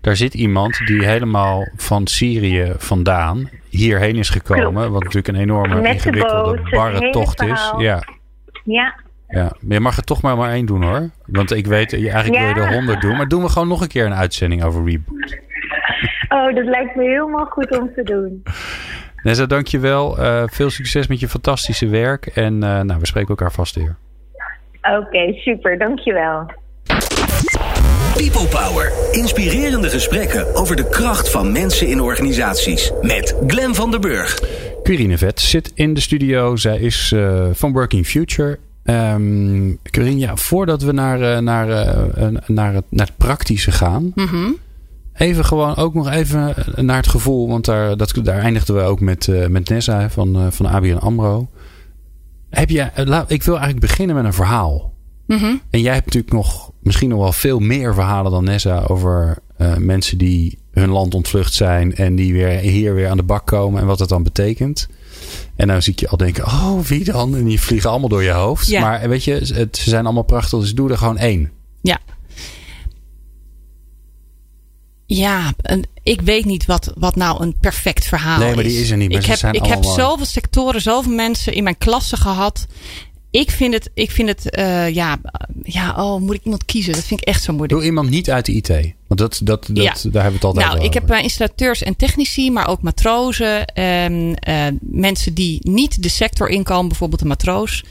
Daar zit iemand die helemaal van Syrië vandaan hierheen is gekomen. Klopt. Wat natuurlijk een enorme Met ingewikkelde, boot, barre tocht is. Ja. Ja, Ja, maar je mag er toch maar maar één doen hoor. Want ik weet, je- eigenlijk wil je er Ja. honderd doen. Maar doen we gewoon nog een keer een uitzending over Reboot. Oh, dat lijkt me helemaal goed om te doen. Nessa, dankjewel. Eh veel succes met je fantastische werk. En eh, nou, we spreken elkaar vast weer. Oké, super. Dankjewel. People Power. Inspirerende gesprekken over de kracht van mensen in organisaties. Met Glen van der Burg. Quirine Vet zit in de studio. Zij is eh, van Working Future. Ehm Quirine, ja, voordat we naar, eh, naar, eh, naar, het, naar het praktische gaan. Mhm. Even gewoon ook nog even naar het gevoel. Want daar, dat, daar eindigden we ook met, eh, met Nessa van, eh, van ABN AMRO. Heb je, eh, ik wil eigenlijk beginnen met een verhaal. Mhm. En jij hebt natuurlijk nog misschien nog wel veel meer verhalen dan Nessa over eh, mensen die hun land ontvlucht zijn en die weer hier weer aan de bak komen en wat dat dan betekent. En nou zie ik je al denken, oh wie dan? En die vliegen allemaal door je hoofd. Ja. Maar weet je, het, ze zijn allemaal prachtig, dus doe er gewoon één. Ja. Ja, een- ik weet niet wat, wat nou een perfect verhaal is. Nee, maar die is er niet, maar Ik heb, zijn ik heb zoveel sectoren, zoveel mensen in mijn klasse gehad. Ik vind het, ik vind het eh, ja, ja, oh, moet ik iemand kiezen? Dat vind ik echt zo moeilijk. Doe iemand niet uit de IT. Want dat, dat, dat, Ja. daar hebben we het altijd Nou, over. ik heb eh, installateurs en technici, maar ook matrozen. ehm, eh, mensen die niet de sector inkomen, bijvoorbeeld een matroos.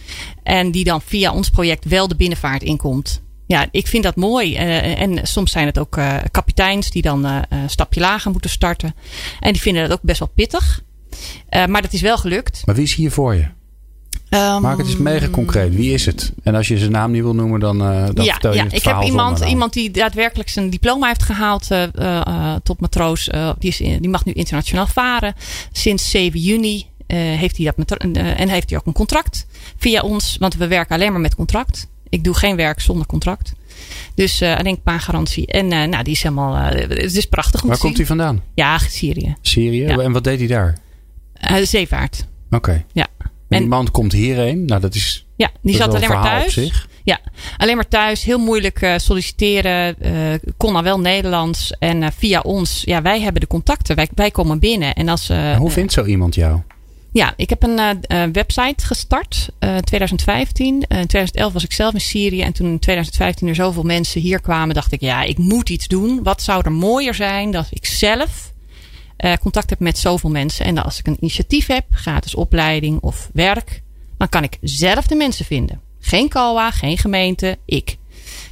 En die dan via ons project wel de binnenvaart inkomt. Ja, ik vind dat mooi. Eh, en soms zijn het ook eh, kapiteins die dan eh, een stapje lager moeten starten. En die vinden dat ook best wel pittig. Maar dat is wel gelukt. Maar wie is hier voor je? Ehm, Maak het eens mega concreet. Wie is het? En als je zijn naam niet wil noemen, dan, dan ja, vertel je ja. het ik verhaal heb zonder iemand, iemand die daadwerkelijk zijn diploma heeft gehaald eh, eh, eh, tot matroos. Die, is, die mag nu internationaal varen. Sinds 7 juni heeft hij dat met, en heeft hij ook een contract via ons. Want we werken alleen maar met contract. Ik doe geen werk zonder contract. Dus eh alleen baangarantie. En eh, nou, die is helemaal. eh, het is prachtig om Waar te komt hij vandaan? Ja, Syrië. Syrië? Ja. En wat deed hij daar? Zeevaart. Oké. Ja. En die man komt hierheen. Nou, dat is, Ja, die zat alleen maar thuis. zich. Ja, alleen maar thuis. Heel moeilijk solliciteren. kon al wel Nederlands. En via ons, ja, wij hebben de contacten. Wij, wij komen binnen. En als, En hoe vindt zo iemand jou? Ja, ik heb een eh, eh, website gestart. eh 2015. Eh, in 2011 was ik zelf in Syrië. En toen in 2015 er zoveel mensen hier kwamen, dacht ik, ja, ik moet iets doen. Wat zou er mooier zijn dat ik zelf contact heb met zoveel mensen. En als ik een initiatief heb, gratis opleiding of werk, dan kan ik zelf de mensen vinden. Geen CALWA, geen gemeente, ik.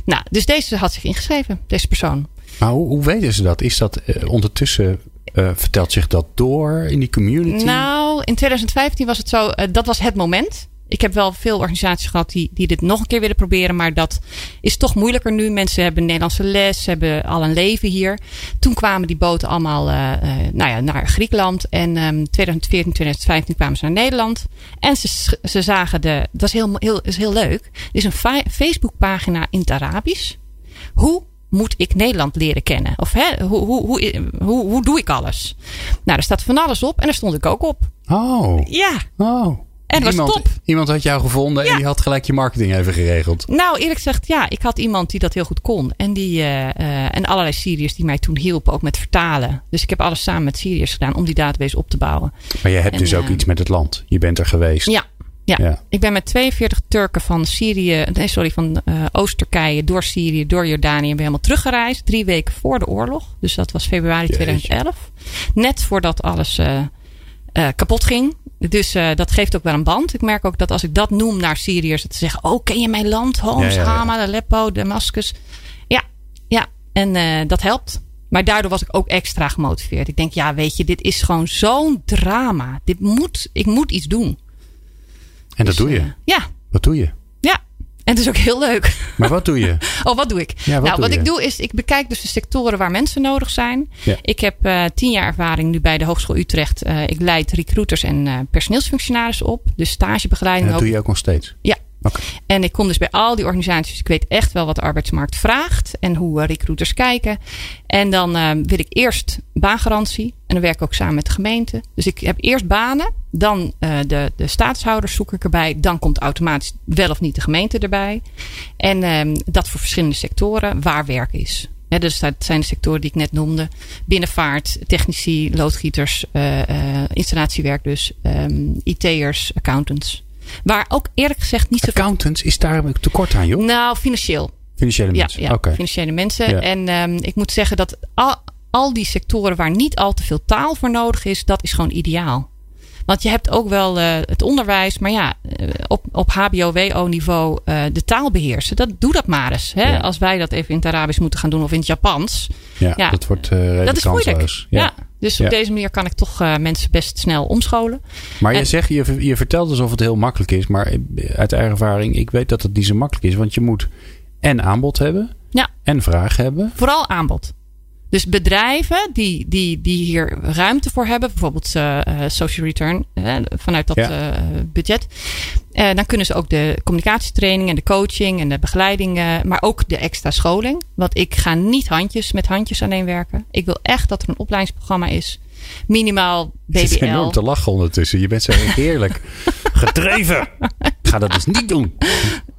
Nou, dus deze had zich ingeschreven, deze persoon. Maar hoe, hoe weten ze dat? Is dat ondertussen, vertelt zich dat door in die community? Nou, in 2015 was het zo, eh, dat was het moment. Ik heb wel veel organisaties gehad die, dit nog een keer willen proberen. Maar dat is toch moeilijker nu. Mensen hebben Nederlandse les, hebben al een leven hier. Toen kwamen die boten allemaal eh, eh, nou ja, naar Griekenland. En ehm 2014, 2015 kwamen ze naar Nederland. En ze, ze zagen de. Dat is heel, heel, is heel leuk. Er is een fa- Facebookpagina in het Arabisch. Hoe moet ik Nederland leren kennen? Of hè, hoe, hoe, hoe, hoe, hoe doe ik alles? Nou, er staat van alles op. En daar stond ik ook op. Oh, Ja, oh. En dat was iemand, top. Iemand had jou gevonden en die had gelijk je marketing even geregeld. Nou, eerlijk gezegd, ja. Ik had iemand die dat heel goed kon. En, die, eh, eh, en allerlei Syriërs die mij toen hielpen, ook met vertalen. Dus ik heb alles samen met Syriërs gedaan om die database op te bouwen. Maar je hebt En, dus ook eh, iets met het land. Je bent er geweest. Ja, ja. Ja. ik ben met 42 Turken van Syrië, nee, sorry, van Oost-Turkije door Syrië, door Jordanië, ben helemaal teruggereisd. Drie weken voor de oorlog. Dus dat was februari Jeetje. 2011. Net voordat alles eh, kapot ging. Dus eh, dat geeft ook wel een band. Ik merk ook dat als ik dat noem naar Syriërs, dat ze zeggen: Oh, ken je mijn land? Homs, Ja, ja, ja. Hama, Aleppo, Damascus. Ja, ja. En eh, dat helpt. Maar daardoor was ik ook extra gemotiveerd. Ik denk, ja, weet je, dit is gewoon zo'n drama. Dit moet, ik moet iets doen. En dat Dus, doe je. ja, Wat doe je? En het is ook heel leuk. Maar wat doe je? Oh, wat doe ik? Ja, wat nou, doe wat je? ik doe is, ik bekijk dus de sectoren waar mensen nodig zijn. Ja. Ik heb eh, tien jaar ervaring nu bij de Hogeschool Utrecht. Eh, ik leid recruiters en eh, personeelsfunctionarissen op. Dus En stagebegeleiding dat ook. doe je ook nog steeds. Ja. En ik kom dus bij al die organisaties. Ik weet echt wel wat de arbeidsmarkt vraagt. En hoe eh, recruiters kijken. En dan eh, wil ik eerst baangarantie. En dan werk ik ook samen met de gemeente. Dus ik heb eerst banen. Dan eh, de, de staatshouders zoek ik erbij. Dan komt automatisch wel of niet de gemeente erbij. En ehm, dat voor verschillende sectoren waar werk is. Dus dat zijn de sectoren die ik net noemde. Binnenvaart, technici, loodgieters, installatiewerk dus. ehm, IT'ers, accountants. Waar ook eerlijk gezegd niet zoveel... Accountants, is daar een tekort aan, joh? Nou, financieel. Financiële mensen, ja financiële mensen. Ja. En ehm, ik moet zeggen dat al, al die sectoren waar niet al te veel taal voor nodig is, dat is gewoon ideaal. Want je hebt ook wel eh, het onderwijs, maar ja, eh, op, op HBO-WO-niveau eh, de taal beheersen. Dat, doe dat maar eens. Hè? Ja. Als wij dat even in het Arabisch moeten gaan doen of in het Japans. Ja, Ja. dat wordt redelijk dat is moeilijk. Ja. Dus op Ja. deze manier kan ik toch eh, mensen best snel omscholen. Maar je zegt, je, je vertelt alsof het heel makkelijk is. Maar uit eigen ervaring, ik weet dat het niet zo makkelijk is. Want je moet en aanbod hebben. Ja. En vraag hebben. Vooral aanbod. Dus bedrijven die, die, die hier ruimte voor hebben, bijvoorbeeld eh, eh, social return, eh, vanuit dat Ja. budget. Dan kunnen ze ook de communicatietraining en de coaching en de begeleiding, maar ook de extra scholing. Want ik ga niet handjes met handjes alleen werken. Ik wil echt dat er een opleidingsprogramma is. Minimaal Het is enorm BBL. te lachen ondertussen. Je bent zo heerlijk gedreven. Ga dat dus niet doen.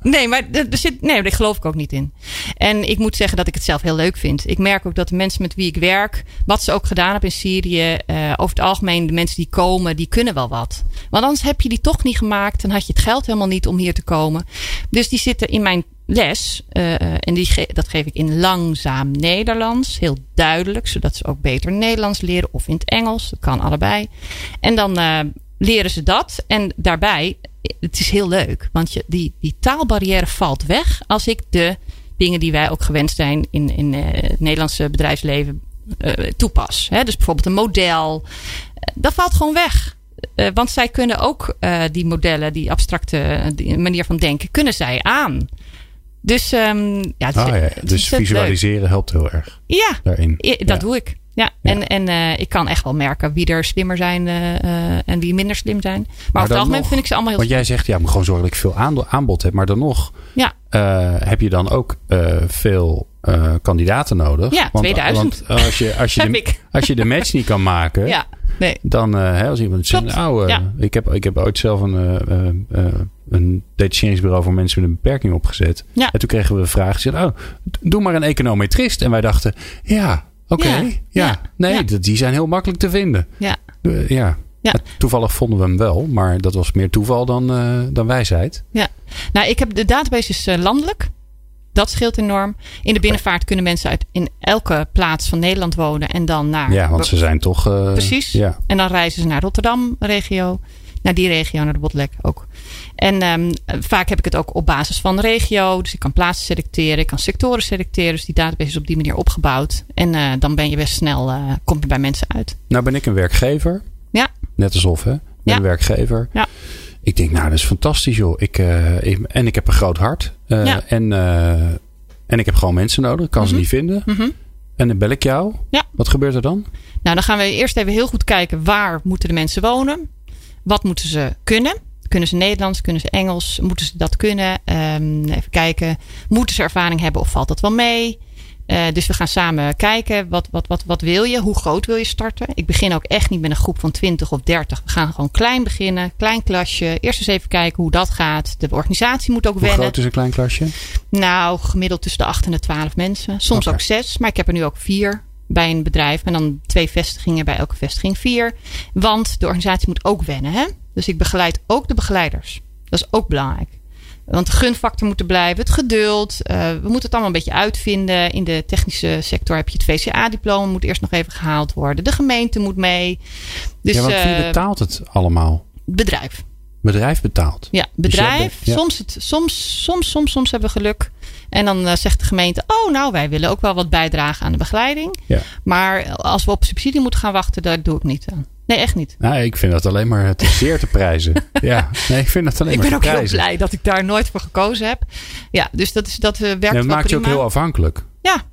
Nee, maar er zit, nee, daar geloof ik ook niet in. En ik moet zeggen dat ik het zelf heel leuk vind. Ik merk ook dat de mensen met wie ik werk, wat ze ook gedaan hebben in Syrië, eh, over het algemeen de mensen die komen, die kunnen wel wat. Want anders heb je die toch niet gemaakt, dan had je het geld helemaal niet om hier te komen. Dus die zitten in mijn les, eh, en die dat geef ik in langzaam Nederlands, heel duidelijk, zodat ze ook beter Nederlands leren of in het Engels, dat kan allebei. En dan eh, leren ze dat. En daarbij, het is heel leuk. Want je, die, die taalbarrière valt weg als ik de dingen die wij ook gewend zijn in, in eh, het Nederlandse bedrijfsleven eh, toepas. Hè? Dus bijvoorbeeld een model. Eh, Dat valt gewoon weg. Want zij kunnen ook die modellen, die abstracte die manier van denken, kunnen zij aan. Dus, ehm, ja, het Ah, ja. het is Dus leuk. visualiseren helpt heel erg Ja, daarin. ja, dat Ja. doe ik. Ja, Ja. en, en eh, ik kan echt wel merken wie er slimmer zijn eh, eh, en wie minder slim zijn. Maar, over het dan algemeen nog- vind ik ze allemaal heel Want jij zegt, ja, ik moet gewoon zorgen dat ik veel aanbod heb. Maar dan nog Ja. heb je dan ook veel kandidaten nodig. Ja, want, 2000. Want als je, als, je de, als je de match niet kan maken, Ja, nee. dan hè, als iemand zegt, nou, Ja. ik, heb, ik heb ooit zelf een, een detacheringsbureau voor mensen met een beperking opgezet. Ja. En toen kregen we de vraag, oh, doe maar een econometrist. En wij dachten, ja, oké, Ja. ja, Ja. nee, die zijn heel makkelijk te vinden. Ja. Ja. Ja. Toevallig vonden we hem wel, maar dat was meer toeval dan, eh, dan wijsheid. Ja, nou, ik heb de database is eh, landelijk. Dat scheelt enorm. In de binnenvaart kunnen mensen uit in elke plaats van Nederland wonen en dan naar. Ja, want ze zijn toch. eh, Precies. Ja. En dan reizen ze naar Rotterdam regio. Naar die regio, naar de Botlek ook. En ehm, vaak heb ik het ook op basis van regio. Dus ik kan plaatsen selecteren. Ik kan sectoren selecteren. Dus die database is op die manier opgebouwd. En eh, dan ben je best snel, eh kom je bij mensen uit. Nou ben ik een werkgever. Ja. Net alsof, hè? Ik ben Ja. een werkgever. Ja. Ik denk, nou, dat is fantastisch, joh. Ik, eh, ik- en ik heb een groot hart. Ja. en, en ik heb gewoon mensen nodig. Ik kan ze Mhm. niet vinden. Mhm. En dan bel ik jou. Ja. Wat gebeurt er dan? Nou, dan gaan we eerst even heel goed kijken waar moeten de mensen wonen. Wat moeten ze kunnen? Kunnen ze Nederlands? Kunnen ze Engels? Moeten ze dat kunnen? Ehm, even kijken. Moeten ze ervaring hebben of valt dat wel mee? Eh, dus we gaan samen kijken. Wat, wat, wat, wat wil je? Hoe groot wil je starten? Ik begin ook echt niet met een groep van 20 of 30. We gaan gewoon klein beginnen. Klein klasje. Eerst eens even kijken hoe dat gaat. De organisatie moet ook Hoe wennen. groot is een klein klasje? Nou, gemiddeld tussen de 8 en de 12 mensen. Soms ook zes, maar ik heb er nu ook vier bij een bedrijf. En dan twee vestigingen, bij elke vestiging vier. Want de organisatie moet ook wennen. Hè? Dus ik begeleid ook de begeleiders. Dat is ook belangrijk. Want de gunfactor moet er blijven, het geduld. eh, we moeten het allemaal een beetje uitvinden. In de technische sector heb je het VCA-diploma, moet eerst nog even gehaald worden. De gemeente moet mee. Dus ja, want wie eh, betaalt het allemaal? bedrijf. Bedrijf betaalt. Ja, Dus bedrijf. soms, het, soms, soms, soms, soms hebben we geluk. En dan eh, zegt de gemeente: Oh, nou, wij willen ook wel wat bijdragen aan de begeleiding. Ja. Maar als we op subsidie moeten gaan wachten, daar doe ik niet aan. Nee, echt niet. Nou, ik vind dat alleen maar te zeer te prijzen. ja, nee, ik vind dat alleen Ik maar ben te ook heel blij dat ik daar nooit voor gekozen heb. Ja, dus dat, is, dat eh, werkt Ja, dat maakt je ook heel afhankelijk. Ja.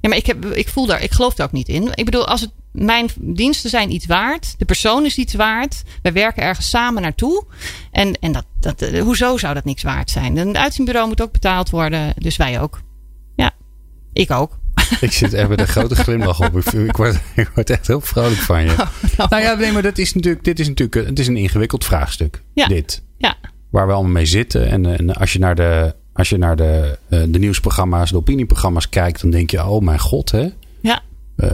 ja, maar ik, heb, ik voel daar, ik geloof daar ook niet in. Ik bedoel, als het, mijn diensten zijn iets waard. De persoon is iets waard. Wij werken ergens samen naartoe. En, en dat, dat, eh, hoezo zou dat niks waard zijn? Een uitzendbureau moet ook betaald worden. Dus wij ook. Ja, ik ook. Ik zit echt met een grote glimlach op. Ik, ik, word, ik word echt heel vrolijk van je. Nou ja, nee, maar dat is natuurlijk, dit is natuurlijk het is een ingewikkeld vraagstuk. Ja. Dit. Ja. Waar we allemaal mee zitten. En, en als je naar, de, als je naar de, eh, de nieuwsprogramma's, de opinieprogramma's kijkt, dan denk je, oh mijn god, hè. Ja. Eh,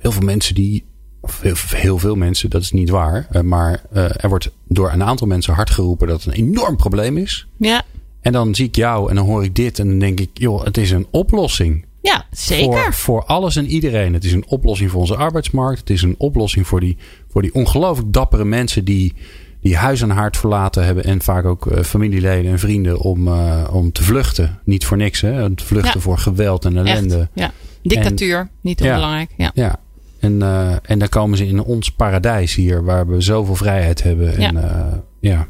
heel veel mensen die of heel, heel veel mensen, dat is niet waar. eh, maar eh, er wordt door een aantal mensen hard geroepen dat het een enorm probleem is. Ja, En dan zie ik jou en dan hoor ik dit. En dan denk ik, joh, het is een oplossing. ja zeker. Voor, voor alles en iedereen. Het is een oplossing voor onze arbeidsmarkt. Het is een oplossing voor die, voor die ongelooflijk dappere mensen die, die huis en haard verlaten hebben. En vaak ook eh, familieleden en vrienden om, om te vluchten. Niet voor niks, hè? Om te vluchten Ja. voor geweld en ellende. Echt, ja. Dictatuur, niet onbelangrijk. Ja. Ja. En, eh, en dan komen ze in ons paradijs hier, waar we zoveel vrijheid hebben. En eh, ja,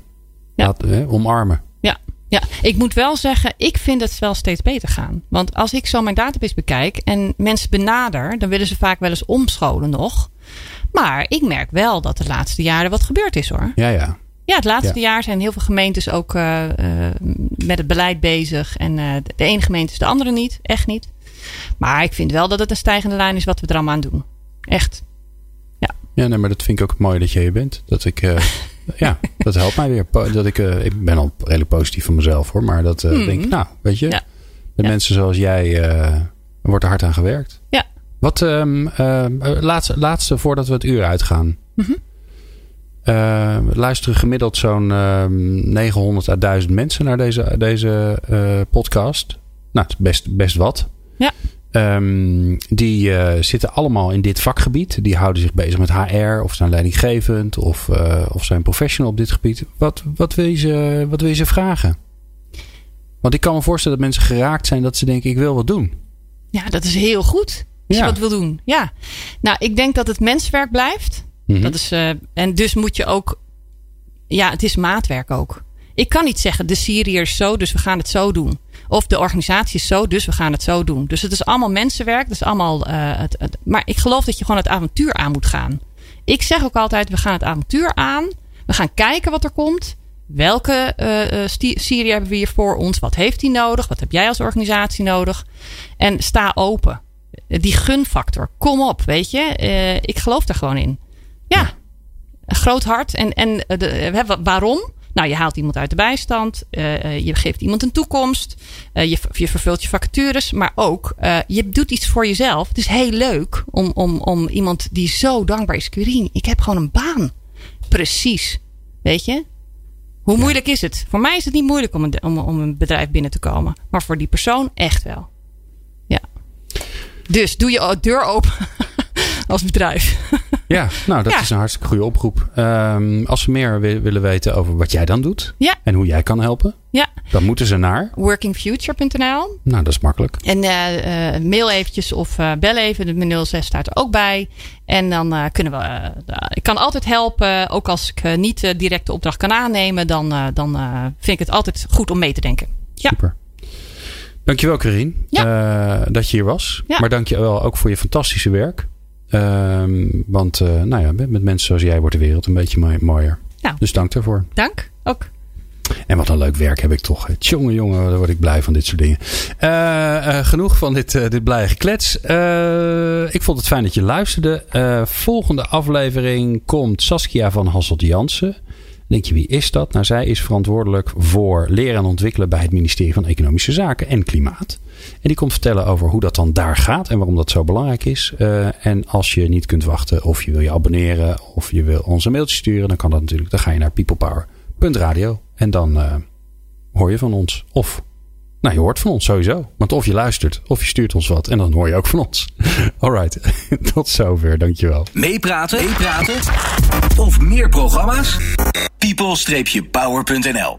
Ja. Laat, hè, omarmen. Ja, ja, ik moet wel zeggen, ik vind het wel steeds beter gaan. Want als ik zo mijn database bekijk en mensen benader, dan willen ze vaak wel eens omscholen nog. Maar ik merk wel dat de laatste jaren wat gebeurd is hoor. Ja, ja. Ja, het laatste jaar zijn heel veel gemeentes ook eh, met het beleid bezig. En de ene gemeente is de andere niet, echt niet. Maar ik vind wel dat het een stijgende lijn is wat we er allemaal aan doen. Echt. Ja, nee, maar dat vind ik ook mooi dat je hier bent. Dat ik, eh, ja, dat helpt mij weer. Dat ik, eh, ik ben al redelijk positief van mezelf hoor. Maar dat eh, Mhm. denk ik, nou, weet je. Ja. Met Ja. mensen zoals jij wordt er hard aan gewerkt. Ja. Wat, ehm, ehm, eh, laatste, laatste voordat we het uur uitgaan. Mhm. Eh, luisteren gemiddeld zo'n ehm 900 à 1000 mensen naar deze, deze podcast. Nou, het is best, best wat. Ja. Ehm, die eh, zitten allemaal in dit vakgebied. Die houden zich bezig met HR of zijn leidinggevend of, eh, of zijn professional op dit gebied. Wat, wat, wil je ze, wat wil je ze vragen? Want ik kan me voorstellen dat mensen geraakt zijn dat ze denken: ik wil wat doen. Ja, dat is heel goed. Als Ja. je wat wil doen. Ja. Nou, ik denk dat het menswerk blijft. Mhm. Dat is, eh, en dus moet je ook. Ja, het is maatwerk ook. Ik kan niet zeggen, de Syriër is zo, dus we gaan het zo doen. Of de organisatie is zo, dus we gaan het zo doen. Dus het is allemaal mensenwerk. Het is allemaal, eh, het, het- maar ik geloof dat je gewoon het avontuur aan moet gaan. Ik zeg ook altijd, we gaan het avontuur aan. We gaan kijken wat er komt. Welke Sti- Syrië hebben we hier voor ons? Wat heeft die nodig? Wat heb jij als organisatie nodig? En sta open. Die gunfactor, kom op, weet je. Ik geloof daar gewoon in. Ja, een groot hart. En, en de, waarom? Nou, je haalt iemand uit de bijstand. eh, eh, je geeft iemand een toekomst. eh, je, je vervult je vacatures. Maar ook, je doet iets voor jezelf. Het is heel leuk om, om, om iemand die zo dankbaar is. Quirine, ik heb gewoon een baan. Precies. Weet je? Hoe moeilijk is het? Voor mij is het niet moeilijk om een, om, om een bedrijf binnen te komen. Maar voor die persoon echt wel. Ja. Dus doe je deur open als bedrijf. Ja, nou, dat Ja. is een hartstikke goede oproep. Ehm, als ze meer wi- willen weten over wat jij dan doet Ja. en hoe jij kan helpen, Ja. dan moeten ze naar. Workingfuture.nl. Nou, dat is makkelijk. En eh, eh, mail eventjes of eh, bel even. De 06 staat er ook bij. En dan kunnen we. ik kan altijd helpen. Ook als ik niet direct de opdracht kan aannemen. Dan, dan vind ik het altijd goed om mee te denken. Ja. Super. Dankjewel, Karine, eh, dat je hier was. Ja. Maar dankjewel ook voor je fantastische werk. Ehm, want eh, nou ja, met, mensen zoals jij wordt de wereld een beetje mooi- mooier. Nou. Dus dank daarvoor. Dank. Ook. En wat een leuk werk heb ik toch. Tjonge jongen, daar word ik blij van dit soort dingen. Eh, eh, genoeg van dit, eh, dit blije geklets. Ik vond het fijn dat je luisterde. Volgende aflevering komt Saskia van Hasselt Jansen. Denk je, wie is dat? Nou, zij is verantwoordelijk voor leren en ontwikkelen bij het ministerie van Economische Zaken en Klimaat. En die komt vertellen over hoe dat dan daar gaat en waarom dat zo belangrijk is. Eh, en als je niet kunt wachten of je wil je abonneren of je wil ons een mailtje sturen, dan kan dat natuurlijk. Dan ga je naar peoplepower.radio en dan eh, hoor je van ons. Of, nou, je hoort van ons sowieso. Want of je luistert of je stuurt ons wat en dan hoor je ook van ons. Alright, tot zover. Dankjewel. Meepraten? Meepraten? Of meer programma's? people-power.nl